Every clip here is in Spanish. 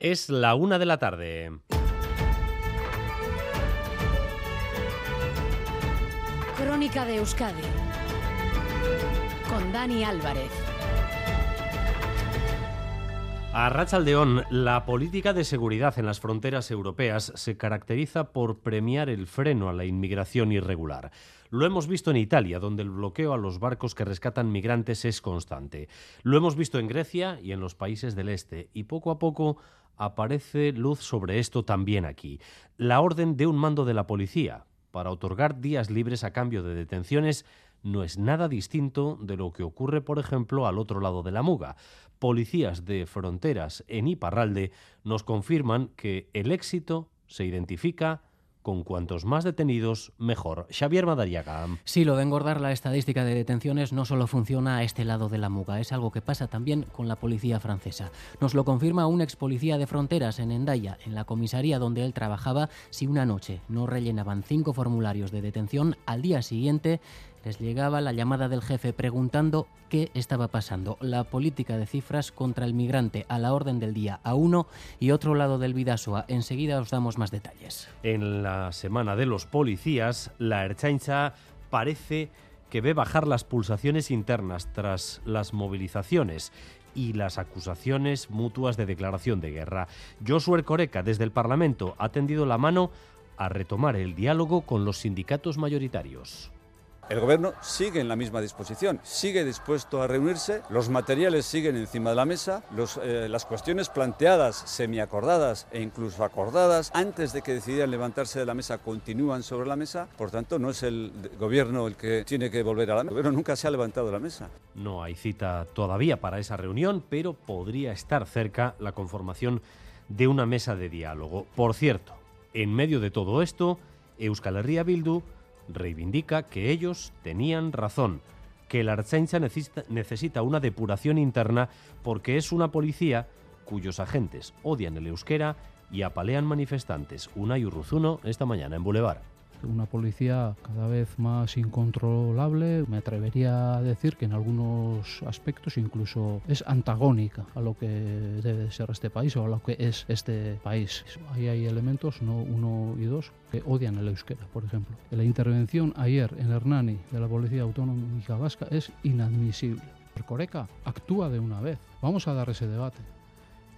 Es la una de la tarde. Crónica de Euskadi con Dani Álvarez. A Rachaldeón, la política de seguridad en las fronteras europeas se caracteriza por premiar el freno a la inmigración irregular. Lo hemos visto en Italia, donde el bloqueo a los barcos que rescatan migrantes es constante. Lo hemos visto en Grecia y en los países del este. Y poco a poco aparece luz sobre esto también aquí. La orden de un mando de la policía para otorgar días libres a cambio de detenciones no es nada distinto de lo que ocurre, por ejemplo, al otro lado de la muga. Policías de fronteras en Iparralde nos confirman que el éxito se identifica con cuantos más detenidos, mejor. Xavier Madariaga. Sí, lo de engordar la estadística de detenciones no solo funciona a este lado de la muga, es algo que pasa también con la policía francesa. Nos lo confirma un ex policía de fronteras en Endaya, en la comisaría donde él trabajaba. Si una noche no rellenaban cinco formularios de detención, al día siguiente les llegaba la llamada del jefe preguntando qué estaba pasando. La política de cifras contra el migrante a la orden del día a uno y otro lado del Vidasoa. Enseguida os damos más detalles. En la semana de los policías, la Erchaincha parece que ve bajar las pulsaciones internas tras las movilizaciones y las acusaciones mutuas de declaración de guerra. Josué Ercoreca, desde el Parlamento, ha tendido la mano a retomar el diálogo con los sindicatos mayoritarios. El gobierno sigue en la misma disposición, sigue dispuesto a reunirse, los materiales siguen encima de la mesa, eh, las cuestiones planteadas, semiacordadas e incluso acordadas, antes de que decidieran levantarse de la mesa, continúan sobre la mesa. Por tanto, no es el gobierno el que tiene que volver a la mesa. El gobierno nunca se ha levantado de la mesa. No hay cita todavía para esa reunión, pero podría estar cerca la conformación de una mesa de diálogo. Por cierto, en medio de todo esto, Euskal Herria Bildu reivindica que ellos tenían razón, que la Archancha necesita, una depuración interna porque es una policía cuyos agentes odian el euskera y apalean manifestantes. Una y Urruzuno esta mañana en Boulevard una policía cada vez más incontrolable. Me atrevería a decir que en algunos aspectos incluso es antagónica a lo que debe ser este país o a lo que es este país. Ahí hay elementos, no uno y dos, que odian el euskera, por ejemplo. La intervención ayer en Hernani de la Policía Autonómica Vasca es inadmisible. El Coreca actúa de una vez. Vamos a dar ese debate.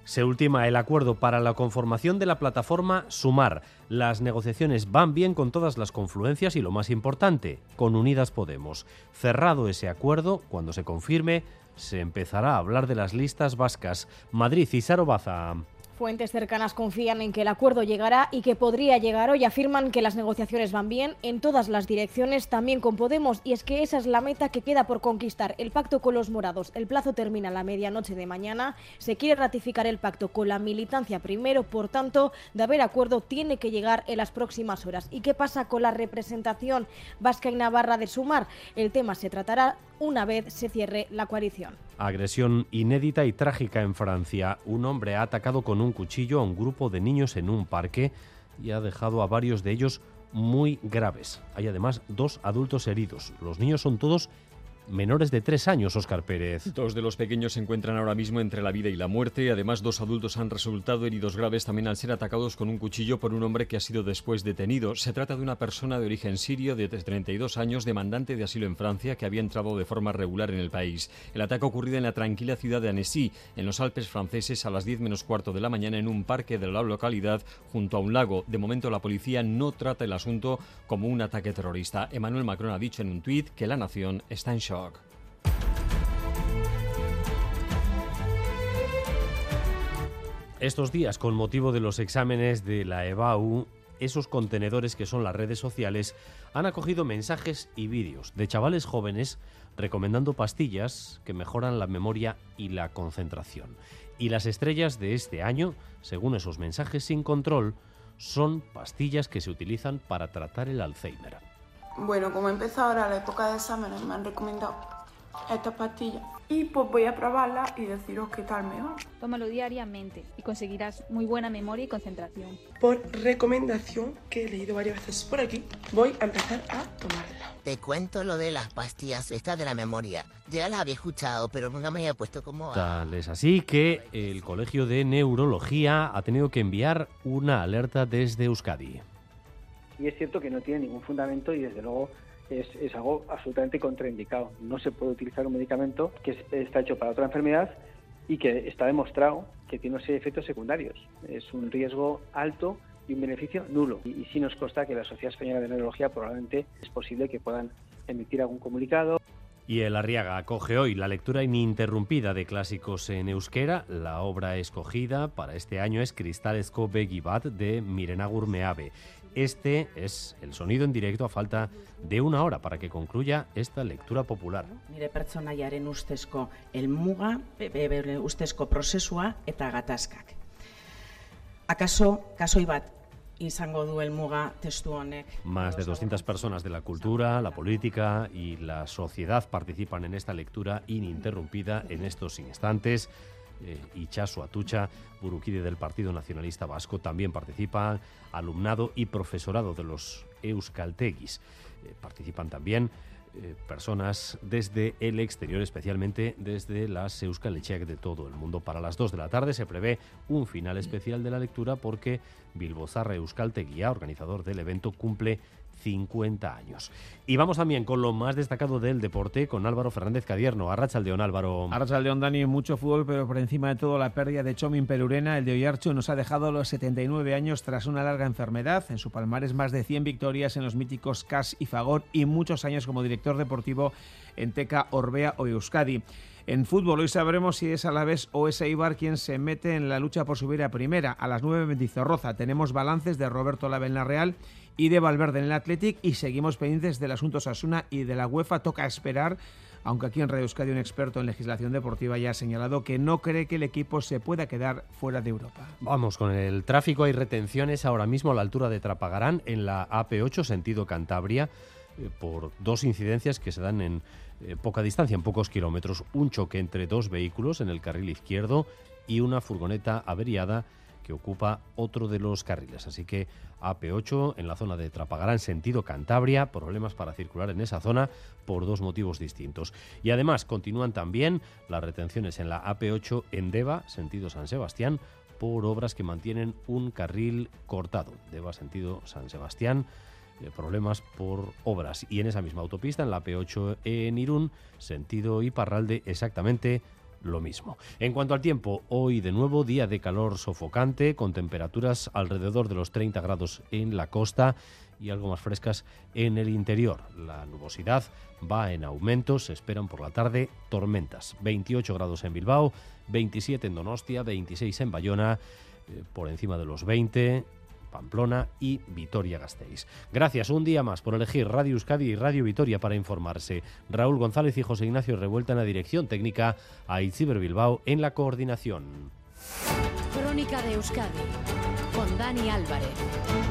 Se ultima el acuerdo para la conformación de la plataforma Sumar. Las negociaciones van bien con todas las confluencias y lo más importante, con Unidas Podemos. Cerrado ese acuerdo, cuando se confirme, se empezará a hablar de las listas vascas. Madrid y Sarobaza. Fuentes cercanas confían en que el acuerdo llegará y que podría llegar hoy. Afirman que las negociaciones van bien en todas las direcciones, también con Podemos, y es que esa es la meta que queda por conquistar, el pacto con los morados. El plazo termina a la medianoche de mañana. Se quiere ratificar el pacto con la militancia primero, por tanto, de haber acuerdo tiene que llegar en las próximas horas. ¿Y qué pasa con la representación vasca y navarra de Sumar? El tema se tratará una vez se cierre la coalición. Agresión inédita y trágica en Francia. Un hombre ha atacado con un cuchillo a un grupo de niños en un parque y ha dejado a varios de ellos muy graves. Hay además dos adultos heridos. Los niños son todos menores de tres años, Óscar Pérez. Dos de los pequeños se encuentran ahora mismo entre la vida y la muerte. Además, dos adultos han resultado heridos graves también al ser atacados con un cuchillo por un hombre que ha sido después detenido. Se trata de una persona de origen sirio de 32 años, demandante de asilo en Francia, que había entrado de forma regular en el país. El ataque ocurrido en la tranquila ciudad de Annecy, en los Alpes franceses, a las 10 menos cuarto de la mañana en un parque de la localidad junto a un lago. De momento, la policía no trata el asunto como un ataque terrorista. Emmanuel Macron ha dicho en un tuit que la nación está en shock. Estos días, con motivo de los exámenes de la EBAU, esos contenedores que son las redes sociales han acogido mensajes y vídeos de chavales jóvenes recomendando pastillas que mejoran la memoria y la concentración. Y las estrellas de este año, según esos mensajes sin control, son pastillas que se utilizan para tratar el Alzheimer. Bueno, como empieza ahora la época de exámenes, me han recomendado estas pastillas y pues voy a probarla y deciros qué tal me va. Tómalo diariamente y conseguirás muy buena memoria y concentración. Por recomendación que he leído varias veces por aquí, voy a empezar a tomarla. Te cuento lo de las pastillas, esta de la memoria. Ya la había escuchado, pero nunca me había puesto como... Tal es así que el Colegio de Neurología ha tenido que enviar una alerta desde Euskadi. Y es cierto que no tiene ningún fundamento y desde luego es, algo absolutamente contraindicado. No se puede utilizar un medicamento que está hecho para otra enfermedad y que está demostrado que tiene unos efectos secundarios. Es un riesgo alto y un beneficio nulo. Y, y sí nos consta que la Sociedad Española de Neurología probablemente es posible que puedan emitir algún comunicado. Y el Arriaga acoge hoy la lectura ininterrumpida de clásicos en euskera. La obra escogida para este año es Kristalezko Begibat de Mirena Gurmeave. Este es el sonido en directo a falta de una hora para que concluya esta lectura popular. Nire pertsonaiaren ustezko elmuga, ustezko prozesua eta gatazkak. Akaso, kasoi bat. Más de 200 personas de la cultura, la política y la sociedad participan en esta lectura ininterrumpida en estos instantes. Eh, Ichasu Atucha, Burukide del Partido Nacionalista Vasco, también participan alumnado y profesorado de los Euskalteguis. Eh, participan también eh, personas desde el exterior, especialmente desde las Euskal Lecheak de todo el mundo. Para las 2 de la tarde se prevé un final especial de la lectura porque Bilbozarra Euskalteguía, organizador del evento, cumple 50 años. Y vamos también con lo más destacado del deporte, con Álvaro Fernández Cadierno. Arrachaldeón, Álvaro. Arrachaldeón, Dani, mucho fútbol, pero por encima de todo la pérdida de Chomin Perurena, el de Oyarcho, nos ha dejado los 79 años tras una larga enfermedad. En su palmarés más de 100 victorias en los míticos CAS y Fagor y muchos años como director deportivo en Teca, Orbea o Euskadi. En fútbol hoy sabremos si es Alavés o es Eibar quien se mete en la lucha por subir a primera. A las 9 Mendizorroza tenemos balances de Roberto Lave en Real y de Valverde en el Athletic y seguimos pendientes del asunto Sasuna y de la UEFA. Toca esperar, aunque aquí en Radio Euskadi un experto en legislación deportiva ya ha señalado que no cree que el equipo se pueda quedar fuera de Europa. Vamos con el tráfico. Hay retenciones ahora mismo a la altura de Trapagarán en la AP8 sentido Cantabria eh, por dos incidencias que se dan en eh, poca distancia, en pocos kilómetros. Un choque entre dos vehículos en el carril izquierdo y una furgoneta averiada que ocupa otro de los carriles. Así que AP8 en la zona de Trapagarán, sentido Cantabria, problemas para circular en esa zona por dos motivos distintos. Y además continúan también las retenciones en la AP8 en Deva, sentido San Sebastián, por obras que mantienen un carril cortado. Deva, sentido San Sebastián problemas por obras. Y en esa misma autopista, en la P8 en Irún, sentido Iparralde, exactamente lo mismo. En cuanto al tiempo, hoy de nuevo día de calor sofocante, con temperaturas alrededor de los 30 grados en la costa y algo más frescas en el interior. La nubosidad va en aumento, se esperan por la tarde tormentas. 28 grados en Bilbao, 27 en Donostia, 26 en Bayona, eh, por encima de los 20 Pamplona y Vitoria-Gasteiz. Gracias un día más por elegir Radio Euskadi y Radio Vitoria para informarse. Raúl González y José Ignacio Revuelta en la dirección técnica, a Itziber Bilbao en la coordinación. Crónica de Euskadi con Dani Álvarez.